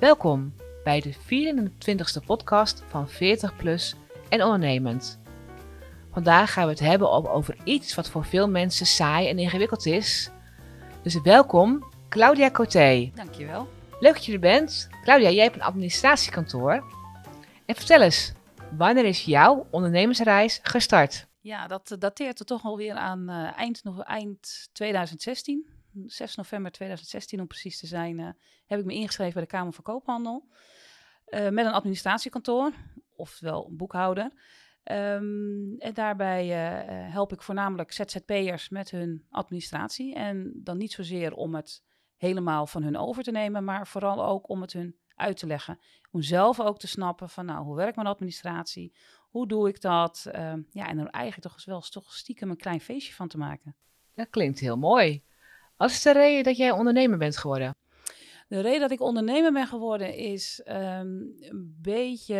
Welkom bij de 24e podcast van 40 Plus en Ondernemend. Vandaag gaan we het hebben over iets wat voor veel mensen saai en ingewikkeld is. Dus welkom, Claudia Coté. Dankjewel. Leuk dat je er bent. Claudia, jij hebt een administratiekantoor. En vertel eens, wanneer is jouw ondernemersreis gestart? Ja, dat dateert er toch alweer aan uh, eind, eind 2016. 6 november 2016 om precies te zijn, uh, heb ik me ingeschreven bij de Kamer van Koophandel. Uh, met een administratiekantoor, oftewel een boekhouder. Um, en daarbij uh, help ik voornamelijk ZZP'ers met hun administratie. En dan niet zozeer om het helemaal van hun over te nemen, maar vooral ook om het hun uit te leggen. Om zelf ook te snappen van, nou, hoe werkt mijn administratie? Hoe doe ik dat? Uh, ja, en er eigenlijk toch wel toch stiekem een klein feestje van te maken. Dat klinkt heel mooi. Wat is de reden dat jij ondernemer bent geworden? De reden dat ik ondernemer ben geworden is um, een beetje,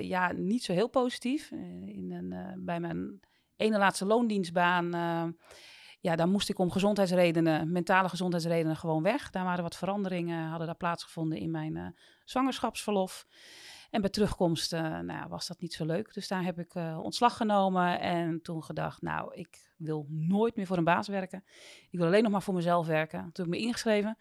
ja, niet zo heel positief. In een, uh, bij mijn ene laatste loondienstbaan, uh, ja, daar moest ik om gezondheidsredenen, mentale gezondheidsredenen gewoon weg. Daar waren wat veranderingen, hadden daar plaatsgevonden in mijn zwangerschapsverlof. En bij terugkomst uh, nou, was dat niet zo leuk. Dus daar heb ik uh, ontslag genomen en toen gedacht, nou, ik wil nooit meer voor een baas werken. Ik wil alleen nog maar voor mezelf werken. Toen heb ik me ingeschreven.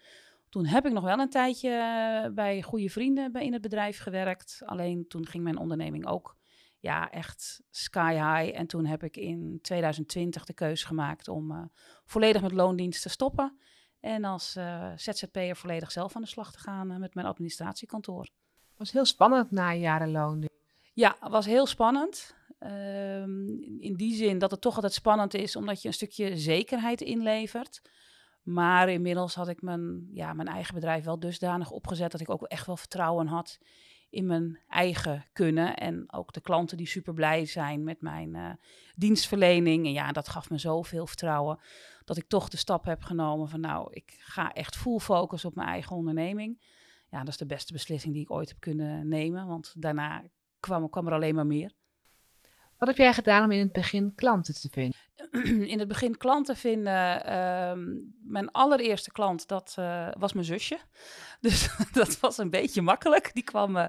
Toen heb ik nog wel een tijdje uh, bij goede vrienden in het bedrijf gewerkt. Alleen toen ging mijn onderneming ook ja, echt sky high. En toen heb ik in 2020 de keuze gemaakt om volledig met loondienst te stoppen. En als ZZP'er volledig zelf aan de slag te gaan met mijn administratiekantoor was heel spannend na jarenloon. Ja, het was heel spannend. Um, in die zin dat het toch altijd spannend is, omdat je een stukje zekerheid inlevert. Maar inmiddels had ik mijn, ja, mijn eigen bedrijf wel dusdanig opgezet dat ik ook echt wel vertrouwen had in mijn eigen kunnen. En ook de klanten die super blij zijn met mijn uh, dienstverlening. En ja, dat gaf me zoveel vertrouwen dat ik toch de stap heb genomen van nou, ik ga echt full focus op mijn eigen onderneming ja, dat is de beste beslissing die ik ooit heb kunnen nemen. Want daarna kwam, kwam er alleen maar meer. Wat heb jij gedaan om in het begin klanten te vinden? In het begin klanten vinden. Uh, mijn allereerste klant, dat uh, was mijn zusje. Dus dat was een beetje makkelijk. Die kwam uh,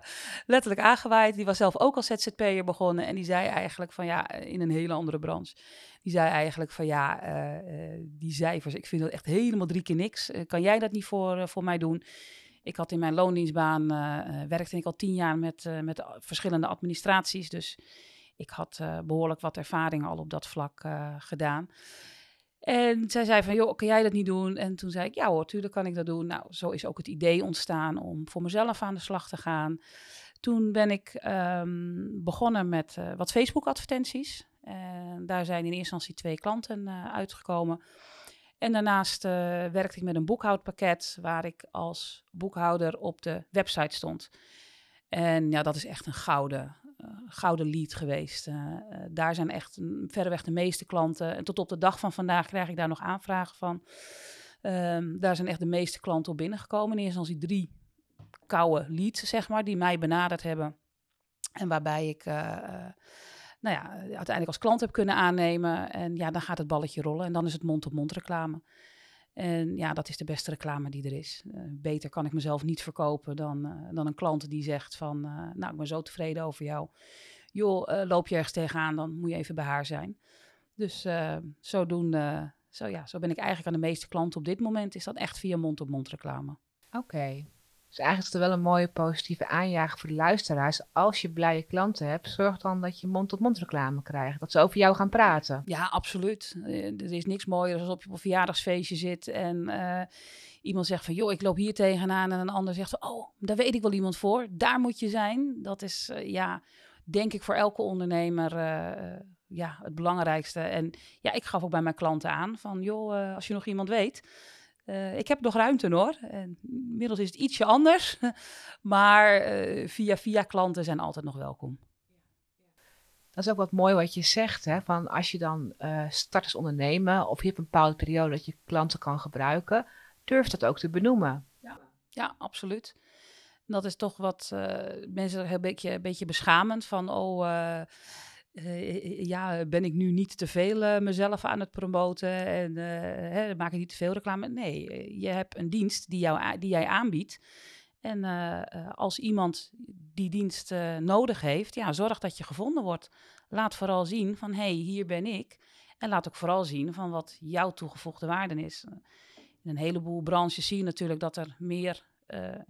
letterlijk aangewaaid. Die was zelf ook als ZZP'er begonnen. En die zei eigenlijk van ja, in een hele andere branche. Die zei eigenlijk van ja, uh, die cijfers, ik vind dat echt helemaal drie keer niks. kan jij dat niet voor, voor mij doen? Ik had in mijn loondienstbaan, uh, werkte ik al tien jaar met, uh, met verschillende administraties. Dus ik had behoorlijk wat ervaring al op dat vlak gedaan. En zij zei van, joh, kan jij dat niet doen? En toen zei ik, ja hoor, tuurlijk kan ik dat doen. Nou, zo is ook het idee ontstaan om voor mezelf aan de slag te gaan. Toen ben ik um, begonnen met wat Facebook-advertenties. En daar zijn in eerste instantie twee klanten uitgekomen. En daarnaast uh, werkte ik met een boekhoudpakket waar ik als boekhouder op de website stond. En ja, dat is echt een gouden, uh, gouden lead geweest. Uh, daar zijn echt verreweg de meeste klanten. En tot op de dag van vandaag krijg ik daar nog aanvragen van. Um, daar zijn echt de meeste klanten op binnengekomen. In eerste instantie drie koude leads, zeg maar, die mij benaderd hebben. En waarbij ik nou ja, uiteindelijk als klant heb kunnen aannemen. En ja, dan gaat het balletje rollen en dan is het mond-op-mond reclame. En ja, dat is de beste reclame die er is. Uh, beter kan ik mezelf niet verkopen dan, uh, dan een klant die zegt van... Uh, nou, ik ben zo tevreden over jou. Joh, loop je ergens tegenaan, dan moet je even bij haar zijn. Dus zodoende, zo, ja, zo ben ik eigenlijk aan de meeste klanten op dit moment... is dat echt via mond-op-mond reclame. Oké. Dus eigenlijk is het wel een mooie positieve aanjager voor de luisteraars. Als je blije klanten hebt, zorg dan dat je mond-tot-mond reclame krijgt. Dat ze over jou gaan praten. Ja, absoluut. Eh, er is niks mooier dan als op je verjaardagsfeestje zit en uh, iemand zegt van... joh, ik loop hier tegenaan en een ander zegt van... oh, daar weet ik wel iemand voor. Daar moet je zijn. Dat is, uh, ja, denk ik voor elke ondernemer... ja, het belangrijkste. En ja, ik gaf ook bij mijn klanten aan van, joh, als je nog iemand weet, uh, ik heb nog ruimte hoor. En inmiddels is het ietsje anders. maar uh, via via klanten zijn altijd nog welkom. Dat is ook wat mooi wat je zegt. Hè? Van als je dan uh, start als of je hebt een bepaalde periode dat je klanten kan gebruiken, durf dat ook te benoemen. Ja, ja absoluut. Dat is toch wat mensen een beetje, een beetje beschamend van, oh, uh, ja, ben ik nu niet te veel mezelf aan het promoten en hè, maak ik niet te veel reclame? Nee, je hebt een dienst die, jou, die jij aanbiedt En als iemand die dienst nodig heeft, ja, zorg dat je gevonden wordt. Laat vooral zien van, hé, hey, hier ben ik. En laat ook vooral zien van wat jouw toegevoegde waarde is. In een heleboel branches zie je natuurlijk dat er meer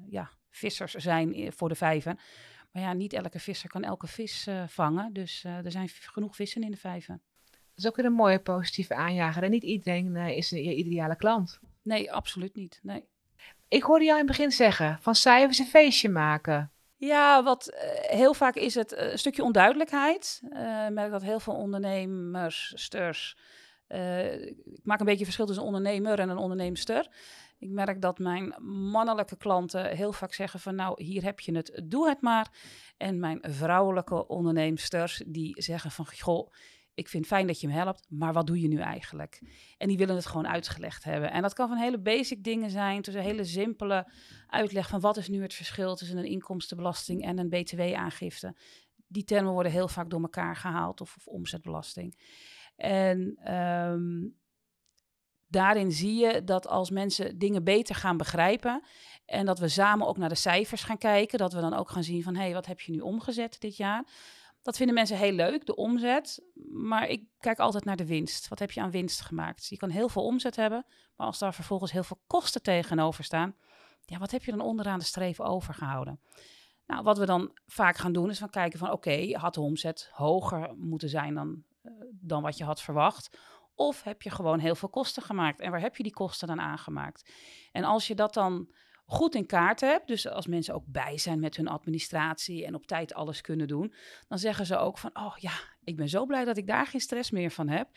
ja, vissers zijn voor de vijver. Maar ja, niet elke visser kan elke vis uh, vangen. Dus uh, er zijn genoeg vissen in de vijver. Dat is ook weer een mooie positieve aanjager. En niet iedereen uh, is je ideale klant. Nee, absoluut niet. Nee. Ik hoorde jou in het begin zeggen, van cijfers een feestje maken. Ja, wat heel vaak is het een stukje onduidelijkheid. ik merk dat heel veel ondernemers, sters... ik maak een beetje verschil tussen een ondernemer en een onderneemster. Ik merk dat mijn mannelijke klanten heel vaak zeggen van nou, hier heb je het, doe het maar. En mijn vrouwelijke onderneemsters die zeggen van goh, ik vind fijn dat je me helpt, maar wat doe je nu eigenlijk? En die willen het gewoon uitgelegd hebben. En dat kan van hele basic dingen zijn, tussen hele simpele uitleg van wat is nu het verschil tussen een inkomstenbelasting en een btw-aangifte. Die termen worden heel vaak door elkaar gehaald, of, of omzetbelasting. En um, daarin zie je dat als mensen dingen beter gaan begrijpen en dat we samen ook naar de cijfers gaan kijken, dat we dan ook gaan zien van hé, hey, wat heb je nu omgezet dit jaar? Dat vinden mensen heel leuk, de omzet. Maar ik kijk altijd naar de winst. Wat heb je aan winst gemaakt? Je kan heel veel omzet hebben, maar als daar vervolgens heel veel kosten tegenover staan, ja, wat heb je dan onderaan de streven overgehouden? Nou, wat we dan vaak gaan doen is van kijken van oké, had de omzet hoger moeten zijn dan, uh, dan wat je had verwacht? Of heb je gewoon heel veel kosten gemaakt? En waar heb je die kosten dan aangemaakt? En als je dat dan goed in kaart hebt, dus als mensen ook bij zijn met hun administratie en op tijd alles kunnen doen, dan zeggen ze ook van, oh ja, ik ben zo blij dat ik daar geen stress meer van heb.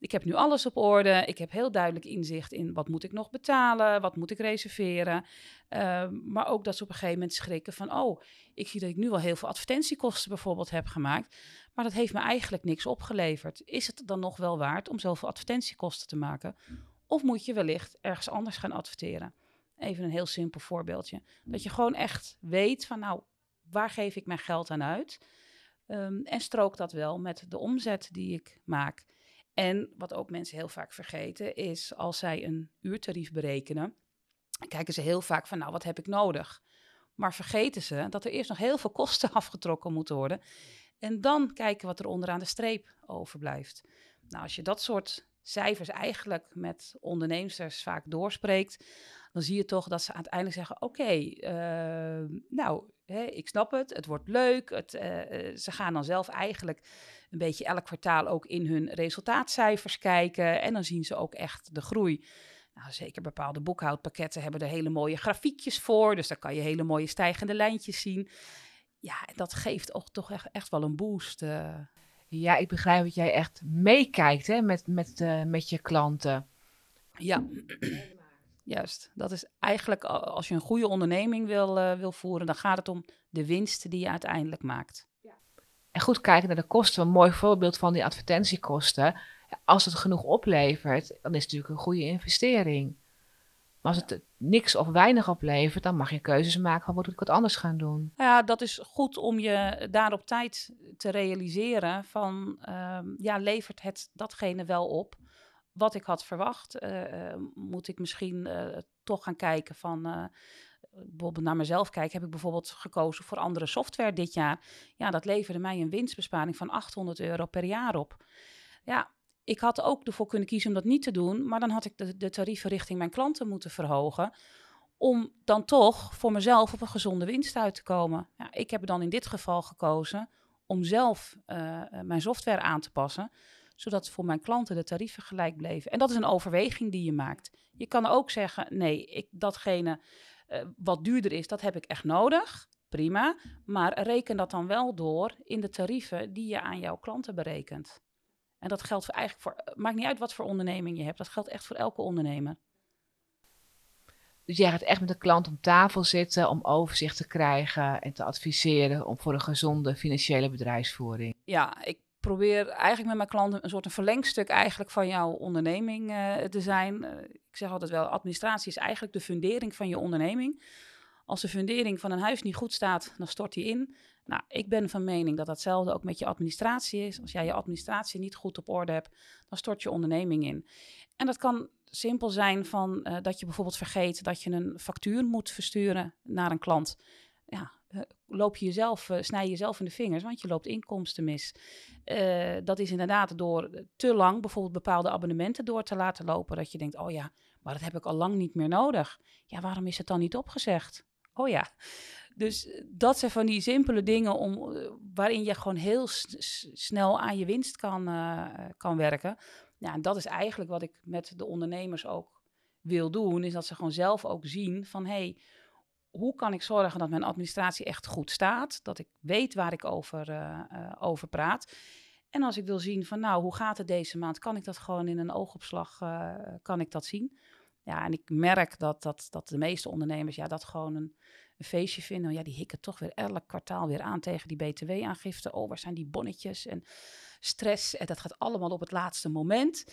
Ik heb nu alles op orde. Ik heb heel duidelijk inzicht in wat moet ik nog betalen, wat moet ik reserveren. Uh, maar ook dat ze op een gegeven moment schrikken van, oh, ik zie dat ik nu wel heel veel advertentiekosten bijvoorbeeld heb gemaakt. Maar dat heeft me eigenlijk niks opgeleverd. Is het dan nog wel waard om zoveel advertentiekosten te maken? Of moet je wellicht ergens anders gaan adverteren? Even een heel simpel voorbeeldje. Dat je gewoon echt weet van nou, waar geef ik mijn geld aan uit? Um, en strook dat wel met de omzet die ik maak. En wat ook mensen heel vaak vergeten is als zij een uurtarief berekenen, kijken ze heel vaak van nou, wat heb ik nodig? Maar vergeten ze dat er eerst nog heel veel kosten afgetrokken moeten worden. En dan kijken wat er onderaan de streep overblijft. Nou, als je dat soort cijfers eigenlijk met ondernemers vaak doorspreekt, dan zie je toch dat ze uiteindelijk zeggen: Oké, eh, nou, hè, ik snap het, het wordt leuk. Het, eh, eh, ze gaan dan zelf eigenlijk een beetje elk kwartaal ook in hun resultaatcijfers kijken. En dan zien ze ook echt de groei. Nou, zeker bepaalde boekhoudpakketten hebben er hele mooie grafiekjes voor. Dus daar kan je hele mooie stijgende lijntjes zien ja, dat geeft ook toch echt, echt wel een boost. Uh. Ja, ik begrijp dat jij echt meekijkt hè, met, met, uh, met je klanten. Ja, juist. Dat is eigenlijk als je een goede onderneming wil, uh, wil voeren, dan gaat het om de winst die je uiteindelijk maakt. Ja. En goed kijken naar de kosten. Een mooi voorbeeld van die advertentiekosten. Als het genoeg oplevert, dan is het natuurlijk een goede investering. Maar als het niks of weinig oplevert, dan mag je keuzes maken van moet ik wat anders gaan doen. Ja, dat is goed om je daar op tijd te realiseren van uh, ja, levert het datgene wel op wat ik had verwacht? Uh, moet ik misschien uh, toch gaan kijken van bijvoorbeeld naar mezelf kijken, heb ik bijvoorbeeld gekozen voor andere software dit jaar. Ja, dat leverde mij een winstbesparing van 800 euro per jaar op. Ja, ik had ook ervoor kunnen kiezen om dat niet te doen, maar dan had ik de, de tarieven richting mijn klanten moeten verhogen. Om dan toch voor mezelf op een gezonde winst uit te komen. Ja, ik heb dan in dit geval gekozen om zelf mijn software aan te passen, zodat voor mijn klanten de tarieven gelijk bleven. En dat is een overweging die je maakt. Je kan ook zeggen: nee, ik, datgene uh, wat duurder is, dat heb ik echt nodig. Prima, maar reken dat dan wel door in de tarieven die je aan jouw klanten berekent. En dat geldt voor eigenlijk voor, eh, maakt niet uit wat voor onderneming je hebt, dat geldt echt voor elke ondernemer. Dus jij gaat echt met de klant om tafel zitten om overzicht te krijgen en te adviseren om voor een gezonde financiële bedrijfsvoering. Ja, ik probeer eigenlijk met mijn klanten een soort een verlengstuk eigenlijk van jouw onderneming uh, te zijn. Uh, ik zeg altijd wel, administratie is eigenlijk de fundering van je onderneming. Als de fundering van een huis niet goed staat, dan stort die in. Nou, ik ben van mening dat datzelfde ook met je administratie is. Als jij je administratie niet goed op orde hebt, dan stort je onderneming in. En dat kan simpel zijn van eh, dat je bijvoorbeeld vergeet dat je een factuur moet versturen naar een klant. Ja, eh, loop je jezelf, uh, snij je jezelf in de vingers, want je loopt inkomsten mis. dat is inderdaad door te lang bijvoorbeeld bepaalde abonnementen door te laten lopen. Dat je denkt, oh ja, maar dat heb ik al lang niet meer nodig. Ja, waarom is het dan niet opgezegd? Oh ja. Dus dat zijn van die simpele dingen om, waarin je gewoon heel snel aan je winst kan, kan werken. Ja, en dat is eigenlijk wat ik met de ondernemers ook wil doen, is dat ze gewoon zelf ook zien van hé, hey, hoe kan ik zorgen dat mijn administratie echt goed staat, dat ik weet waar ik over, uh, uh, over praat. En als ik wil zien van nou, hoe gaat het deze maand, kan ik dat gewoon in een oogopslag, uh, kan ik dat zien. Ja, en ik merk dat, dat, dat de meeste ondernemers ja, dat gewoon een, een feestje vinden. Ja, die hikken toch weer elk kwartaal weer aan tegen die btw-aangifte. Oh, waar zijn die bonnetjes? En stress. En dat gaat allemaal op het laatste moment.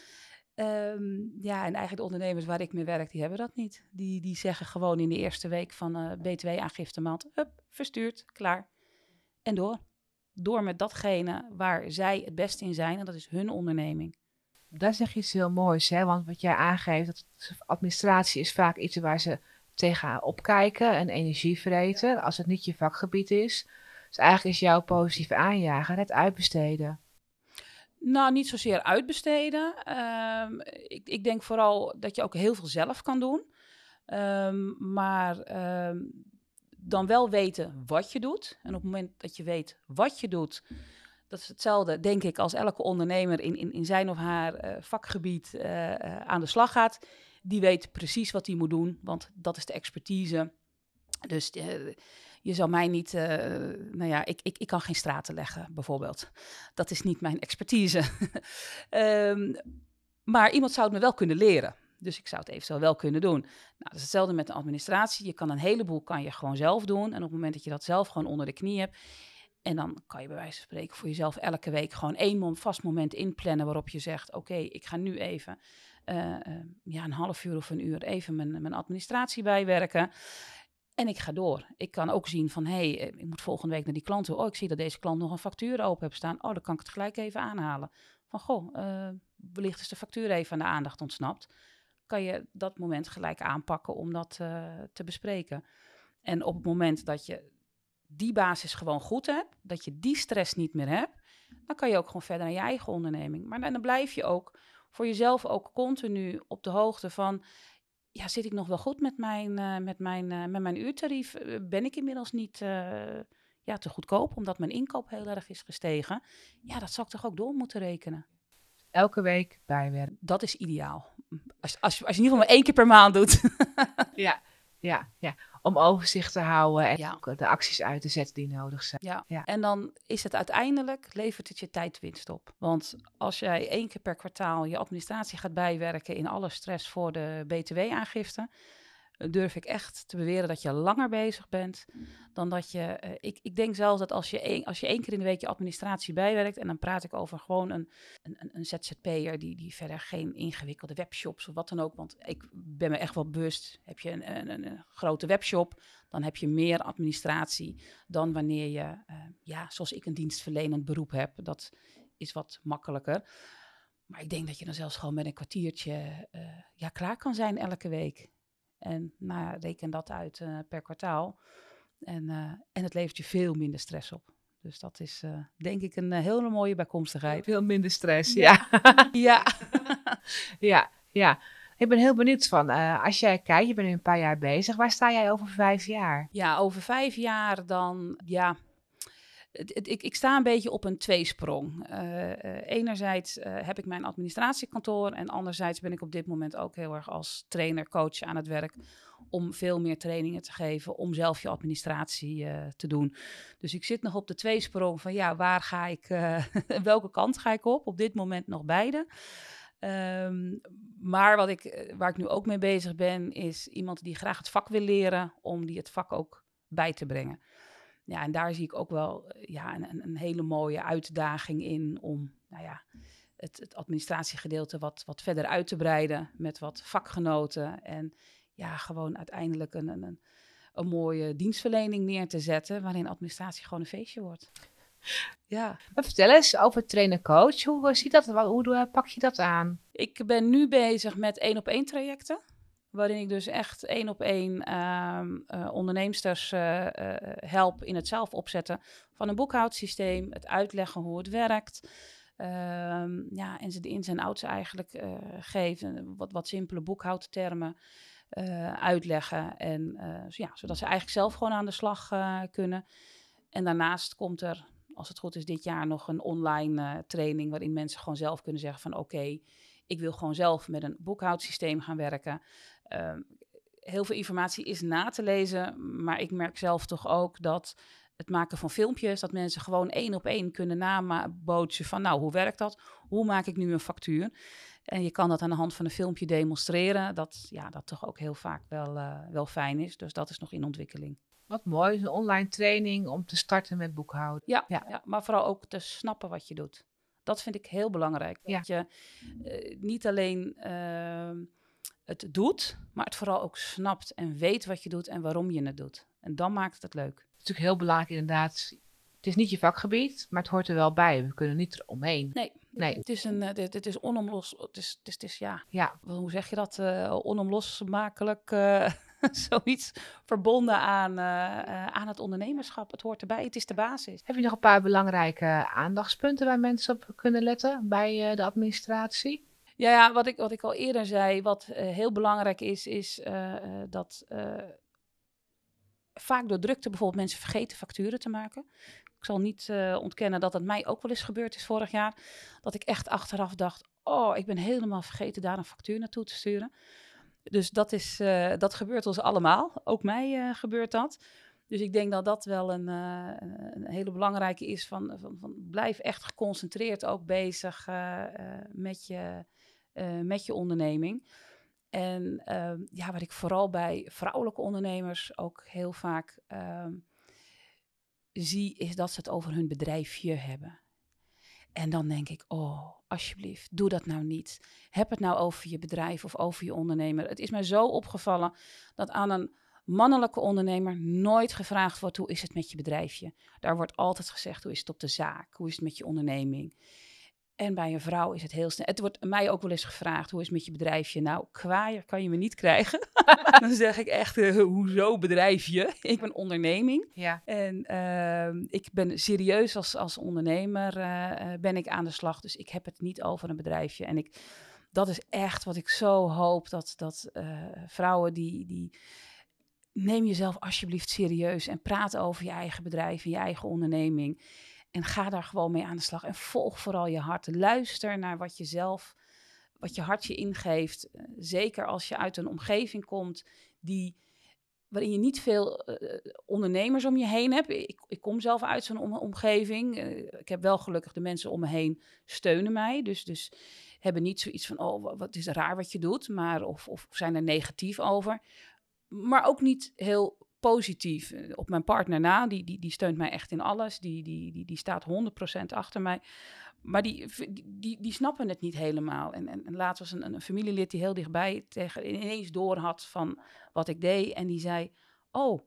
Um, ja, en eigenlijk de ondernemers waar ik mee werk, die hebben dat niet. Die, die zeggen gewoon in de eerste week van uh, btw-aangifte maand, hup, verstuurd, klaar. En door. Door met datgene waar zij het beste in zijn, en dat is hun onderneming. Daar zeg je iets heel moois, hè? want wat jij aangeeft, dat administratie is vaak iets waar ze tegenaan opkijken en energie vreten, als het niet je vakgebied is. Dus eigenlijk is jouw positieve aanjager het uitbesteden. Nou, niet zozeer uitbesteden. Um, ik, ik, denk vooral dat je ook heel veel zelf kan doen. Um, maar um, dan wel weten wat je doet. En op het moment dat je weet wat je doet, dat is hetzelfde, denk ik, als elke ondernemer in, in, in zijn of haar uh, vakgebied uh, uh, aan de slag gaat. Die weet precies wat hij moet doen, want dat is de expertise. Dus je zou mij niet, uh, nou ja, ik, ik, ik kan geen straten leggen, bijvoorbeeld. Dat is niet mijn expertise. um, maar iemand zou het me wel kunnen leren. Dus ik zou het eventueel wel kunnen doen. Nou, dat is hetzelfde met de administratie. Je kan een heleboel kan je gewoon zelf doen. En op het moment dat je dat zelf gewoon onder de knie hebt. En dan kan je bij wijze van spreken voor jezelf elke week gewoon één vast moment inplannen waarop je zegt: Oké, ik ga nu even uh, uh, ja, een half uur of een uur even mijn, mijn administratie bijwerken. En ik ga door. Ik kan ook zien van, hé, hey, eh, ik moet volgende week naar die klant toe. Oh, ik zie dat deze klant nog een factuur open heeft staan. Oh, dan kan ik het gelijk even aanhalen. Van, goh, uh, wellicht is de factuur even aan de aandacht ontsnapt. Kan je dat moment gelijk aanpakken om dat uh, te bespreken. En op het moment dat je die basis gewoon goed hebt, dat je die stress niet meer hebt, dan kan je ook gewoon verder aan je eigen onderneming. Maar dan blijf je ook voor jezelf ook continu op de hoogte van ja, zit ik nog wel goed met mijn, uh, met mijn, uh, met mijn uurtarief? Eh, ben ik inmiddels niet ja, te goedkoop, omdat mijn inkoop heel erg is gestegen? Ja, dat zou ik toch ook door moeten rekenen. Elke week bijwerken. Dat is ideaal. Als, als, als je in ieder geval maar één keer per maand doet. ja, ja, ja. Om overzicht te houden en ja. de acties uit te zetten die nodig zijn. Ja. ja. En dan is het uiteindelijk, levert het je tijdwinst op. Want als jij één keer per kwartaal je administratie gaat bijwerken in alle stress voor de btw-aangifte, durf ik echt te beweren dat je langer bezig bent dan dat je. Uh, ik, ik denk zelfs dat als je, een, als je één keer in de week je administratie bijwerkt, en dan praat ik over gewoon een, een, een ZZP'er die, die verder geen ingewikkelde webshops of wat dan ook. Want ik ben me echt wel bewust. Heb je een, een, een grote webshop, dan heb je meer administratie dan wanneer je, uh, ja, zoals ik een dienstverlenend beroep heb. Dat is wat makkelijker. Maar ik denk dat je dan zelfs gewoon met een kwartiertje uh, ja, klaar kan zijn elke week. En nou, reken dat uit uh, per kwartaal. En, uh, en het levert je veel minder stress op. Dus dat is uh, denk ik een hele mooie bijkomstigheid. Veel minder stress, ja. Ja. ja. ja, Ik ben heel benieuwd van, als jij kijkt, je bent nu een paar jaar bezig. Waar sta jij over vijf jaar? Ja, over vijf jaar dan, ja, ik, ik, sta een beetje op een tweesprong. Uh, uh, enerzijds uh, heb ik mijn administratiekantoor en anderzijds ben ik op dit moment ook heel erg als trainer, coach aan het werk om veel meer trainingen te geven, om zelf je administratie te doen. Dus ik zit nog op de tweesprong van ja, waar ga ik, welke kant ga ik op? Op dit moment nog beide. Um, maar wat ik, waar ik nu ook mee bezig ben, is iemand die graag het vak wil leren, om die het vak ook bij te brengen ja, en daar zie ik ook wel eh, ja, een, een hele mooie uitdaging in om nou ja, het, het administratiegedeelte wat, wat verder uit te breiden met wat vakgenoten. En ja, gewoon uiteindelijk een, een, een mooie dienstverlening neer te zetten waarin administratie gewoon een feestje wordt. Ja. Maar vertel eens over trainer-coach. Hoe ziet dat? Hoe, hoe pak je dat aan? Ik ben nu bezig met één op één trajecten. Waarin ik dus echt één op één eh, onderneemsters uh, help in het zelf opzetten van een boekhoudsysteem. Het uitleggen hoe het werkt. Ehm, ja, en ze de ins en outs eigenlijk geven. Wat, wat simpele boekhoudtermen uitleggen. En ja, zodat ze eigenlijk zelf gewoon aan de slag kunnen. En daarnaast komt er, als het goed is, dit jaar nog een online training. Waarin mensen gewoon zelf kunnen zeggen van oké. ik wil gewoon zelf met een boekhoudsysteem gaan werken. Ehm, heel veel informatie is na te lezen, maar ik merk zelf toch ook dat het maken van filmpjes, dat mensen gewoon één op één kunnen nabootsen van, nou, hoe werkt dat? Hoe maak ik nu een factuur? En je kan dat aan de hand van een filmpje demonstreren, dat, ja, dat toch ook heel vaak wel, uh, wel fijn is. Dus dat is nog in ontwikkeling. Wat mooi, een online training om te starten met boekhouden. Ja, ja. ja maar vooral ook te snappen wat je doet. Dat vind ik heel belangrijk. Ja. Dat je uh, niet alleen... Uh, het doet, maar het vooral ook snapt en weet wat je doet en waarom je het doet. En dan maakt het het leuk. Het is natuurlijk heel belangrijk inderdaad. Het is niet je vakgebied, maar het hoort er wel bij. We kunnen niet eromheen. Nee, nee. Het is een, dit, dit is onomlos. Het is, het is, het is ja. ja. Hoe zeg je dat? Uh, onomlosmakelijk. Uh, zoiets verbonden aan, uh, aan het ondernemerschap. Het hoort erbij. Het is de basis. Heb je nog een paar belangrijke aandachtspunten waar mensen op kunnen letten bij de administratie? Ja, ja wat, ik, wat ik al eerder zei, wat uh, heel belangrijk is, is uh, uh, dat vaak door drukte bijvoorbeeld mensen vergeten facturen te maken. Ik zal niet ontkennen dat het mij ook wel eens gebeurd is vorig jaar. Dat ik echt achteraf dacht, oh, ik ben helemaal vergeten daar een factuur naartoe te sturen. Dus dat, is, dat gebeurt ons allemaal. Ook mij gebeurt dat. Dus ik denk dat dat wel een, een hele belangrijke is. Van, van, van, blijf echt geconcentreerd ook bezig met je uh, met je onderneming. En uh, ja, wat ik vooral bij vrouwelijke ondernemers ook heel vaak uh, zie, is dat ze het over hun bedrijfje hebben. En dan denk ik, oh, alsjeblieft, doe dat nou niet. Heb het nou over je bedrijf of over je ondernemer. Het is mij zo opgevallen dat aan een mannelijke ondernemer nooit gevraagd wordt: hoe is het met je bedrijfje? Daar wordt altijd gezegd: hoe is het op de zaak? Hoe is het met je onderneming? En bij een vrouw is het heel snel. Het wordt mij ook wel eens gevraagd: hoe is het met je bedrijfje? Nou, kwaaier kan je me niet krijgen. dan zeg ik echt: uh, hoezo bedrijfje? ik ben onderneming. Ja. En uh, ik ben serieus als, als ondernemer uh, ben ik aan de slag. Dus ik heb het niet over een bedrijfje. En ik, dat is echt wat ik zo hoop dat, dat vrouwen die. die Neem jezelf alsjeblieft serieus en praat over je eigen bedrijf en je eigen onderneming. En ga daar gewoon mee aan de slag. En volg vooral je hart. Luister naar wat je zelf, wat je hart je ingeeft. Eh, zeker als je uit een omgeving komt die, waarin je niet veel uh, ondernemers om je heen hebt. Ik, ik kom zelf uit zo'n om, omgeving. Ik heb wel gelukkig de mensen om me heen steunen mij. Dus, dus hebben niet zoiets van, oh, wat is raar wat je doet. Maar, of, of zijn er negatief over. Maar ook niet heel positief eh, op mijn partner na. Die, die, die steunt mij echt in alles. Die, die, die, die staat 100% achter mij. Maar die, die, die snappen het niet helemaal. En, en, en laatst was een, een familielid die heel dichtbij tegen, ineens door had van wat ik deed. En die zei, oh,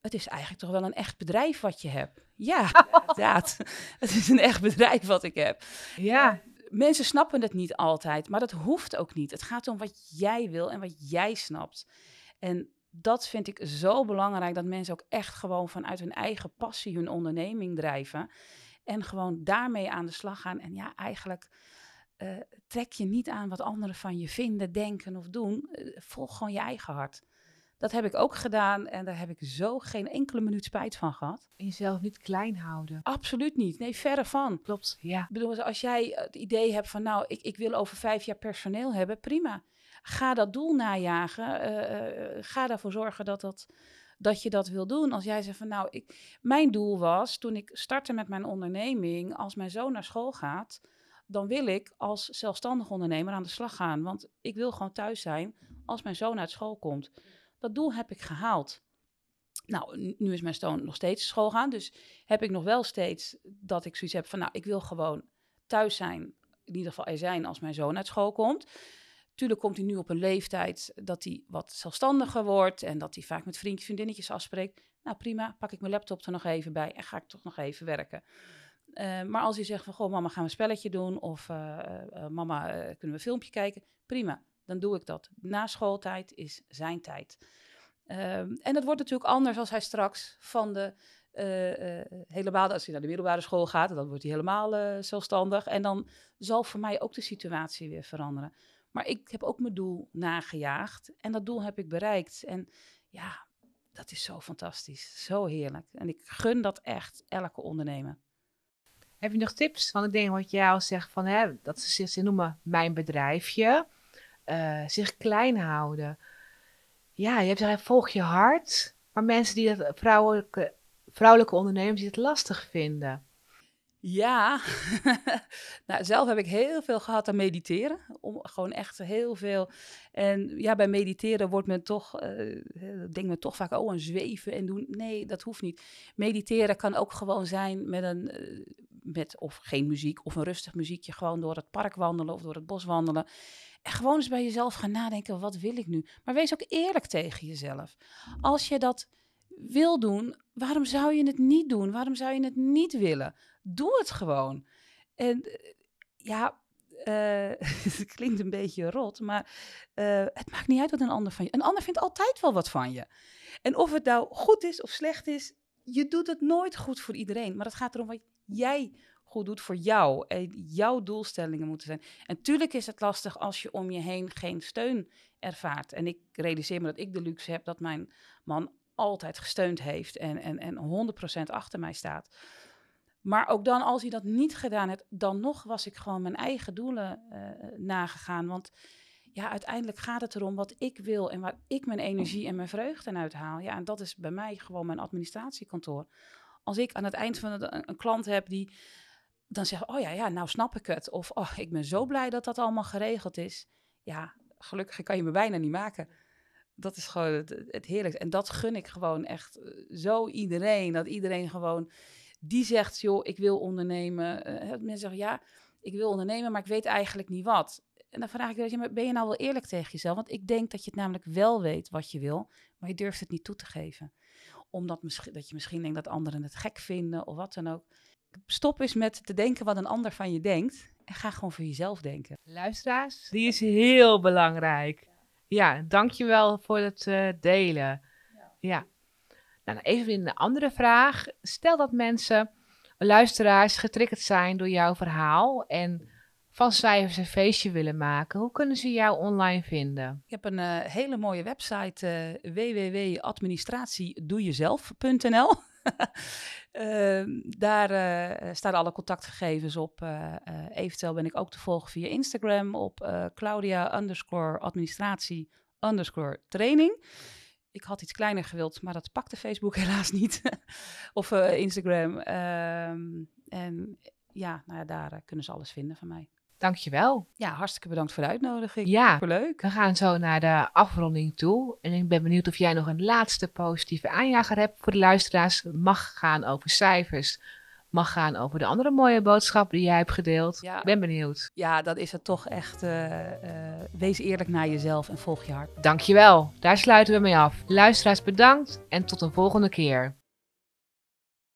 het is eigenlijk toch wel een echt bedrijf wat je hebt. Ja, inderdaad. Het is een echt bedrijf wat ik heb. Ja. Mensen snappen het niet altijd, maar dat hoeft ook niet. Het gaat om wat jij wil en wat jij snapt. En dat vind ik zo belangrijk, dat mensen ook echt gewoon vanuit hun eigen passie hun onderneming drijven. En gewoon daarmee aan de slag gaan. En ja, eigenlijk uh, trek je niet aan wat anderen van je vinden, denken of doen. Uh, volg gewoon je eigen hart. Dat heb ik ook gedaan en daar heb ik zo geen enkele minuut spijt van gehad. En jezelf niet klein houden. Absoluut niet. Nee, verre van. Klopt, ja. Ik bedoel, als jij het idee hebt van, nou, ik, ik wil over vijf jaar personeel hebben, prima. Ga dat doel najagen. Uh, uh, ga ervoor zorgen dat, dat, dat je dat wil doen. Als jij zegt van nou, ik, mijn doel was toen ik startte met mijn onderneming, als mijn zoon naar school gaat, dan wil ik als zelfstandig ondernemer aan de slag gaan. Want ik wil gewoon thuis zijn als mijn zoon uit school komt. Dat doel heb ik gehaald. Nou, nu is mijn zoon nog steeds school gaan. Dus heb ik nog wel steeds dat ik zoiets heb van, nou, ik wil gewoon thuis zijn. In ieder geval er zijn als mijn zoon uit school komt. Tuurlijk komt hij nu op een leeftijd dat hij wat zelfstandiger wordt en dat hij vaak met vriendjes, vriendinnetjes afspreekt. Nou prima, pak ik mijn laptop er nog even bij en ga ik toch nog even werken. Eh, maar als hij zegt van, goh, mama, gaan we een spelletje doen? Of eh, eh, mama, kunnen we een filmpje kijken? Prima, dan doe ik dat. Na schooltijd is zijn tijd. Ehm, en dat wordt natuurlijk anders als hij straks van de eh, eh, helemaal, als hij naar de middelbare school gaat, dan wordt hij helemaal eh, zelfstandig. En dan zal voor mij ook de situatie weer veranderen. Maar ik heb ook mijn doel nagejaagd en dat doel heb ik bereikt. En ja, dat is zo fantastisch, zo heerlijk. En ik gun dat echt elke ondernemer. Heb je nog tips? Want ik denk wat jij al zegt van hè, dat ze zich ze noemen mijn bedrijfje, eh, zich klein houden. Ja, je hebt gezegd, volg je hart, maar mensen die dat vrouwelijke, vrouwelijke ondernemers het lastig vinden. Ja, nou, zelf heb ik heel veel gehad aan mediteren. Om gewoon echt heel veel. En ja, bij mediteren wordt men toch, eh denkt men toch vaak, oh, aan zweven en doen. Nee, dat hoeft niet. Mediteren kan ook gewoon zijn met een, met of geen muziek of een rustig muziekje, gewoon door het park wandelen of door het bos wandelen. Gewoon eens bij jezelf gaan nadenken, wat wil ik nu? Maar wees ook eerlijk tegen jezelf. Als je dat wil doen, waarom zou je het niet doen? Waarom zou je het niet willen? Doe het gewoon. En eh, ja, eh, het klinkt een beetje rot, maar eh, het maakt niet uit wat een ander van je. Een ander vindt altijd wel wat van je. En of het nou goed is of slecht is, je doet het nooit goed voor iedereen. Maar het gaat erom wat jij goed doet voor jou. En jouw doelstellingen moeten zijn. En tuurlijk is het lastig als je om je heen geen steun ervaart. En ik realiseer me dat ik de luxe heb dat mijn man altijd gesteund heeft en, en, en 100% achter mij staat. Maar ook dan, als hij dat niet gedaan heeft, dan nog was ik gewoon mijn eigen doelen eh, nagegaan. Want ja, uiteindelijk gaat het erom wat ik wil en waar ik mijn energie en mijn vreugde uit haal. Ja, en dat is bij mij gewoon mijn administratiekantoor. Als ik aan het eind van een klant heb die dan zegt, oh ja, ja, nou snap ik het. Of, oh, ik ben zo blij dat dat allemaal geregeld is. Ja, gelukkig kan je me bijna niet maken. Dat is gewoon het, het heerlijkste. En dat gun ik gewoon echt eh, zo iedereen. Dat iedereen gewoon, die zegt, joh, ik wil ondernemen. Uh, mensen zeggen, ja, ik wil ondernemen, maar ik weet eigenlijk niet wat. En dan vraag ik, ja, ben je nou wel eerlijk tegen jezelf? Want ik denk dat je het namelijk wel weet wat je wil, maar je durft het niet toe te geven. Omdat misschien, dat je misschien denkt dat anderen het gek vinden of wat dan ook. Stop eens met te denken wat een ander van je denkt. En ga gewoon voor jezelf denken. Luisteraars, die is heel belangrijk. Ja, dankjewel voor het uh, delen. Ja. ja. Nou, even een andere vraag. Stel dat mensen, luisteraars, getriggerd zijn door jouw verhaal en van cijfers een feestje willen maken. Hoe kunnen ze jou online vinden? Ik heb een uh, hele mooie website, uh, www.administratiedoejezelf.nl. Uh, daar uh, staan alle contactgegevens op. Uh, eventueel ben ik ook te volgen via Instagram op Claudia underscore administratie underscore training. Ik had iets kleiner gewild, maar dat pakte Facebook helaas niet. of Instagram. Ehm, en ja, nou ja, daar kunnen ze alles vinden van mij. Dankjewel. Ja, hartstikke bedankt voor de uitnodiging. Ja, leuk. We gaan zo naar de afronding toe. En ik ben benieuwd of jij nog een laatste positieve aanjager hebt voor de luisteraars. Mag gaan over cijfers. Mag gaan over de andere mooie boodschap die jij hebt gedeeld. Ja. Ik ben benieuwd. Ja, dat is het toch echt. Uh, uh, wees eerlijk naar jezelf en volg je hart. Dankjewel. Daar sluiten we mee af. Luisteraars bedankt en tot een volgende keer.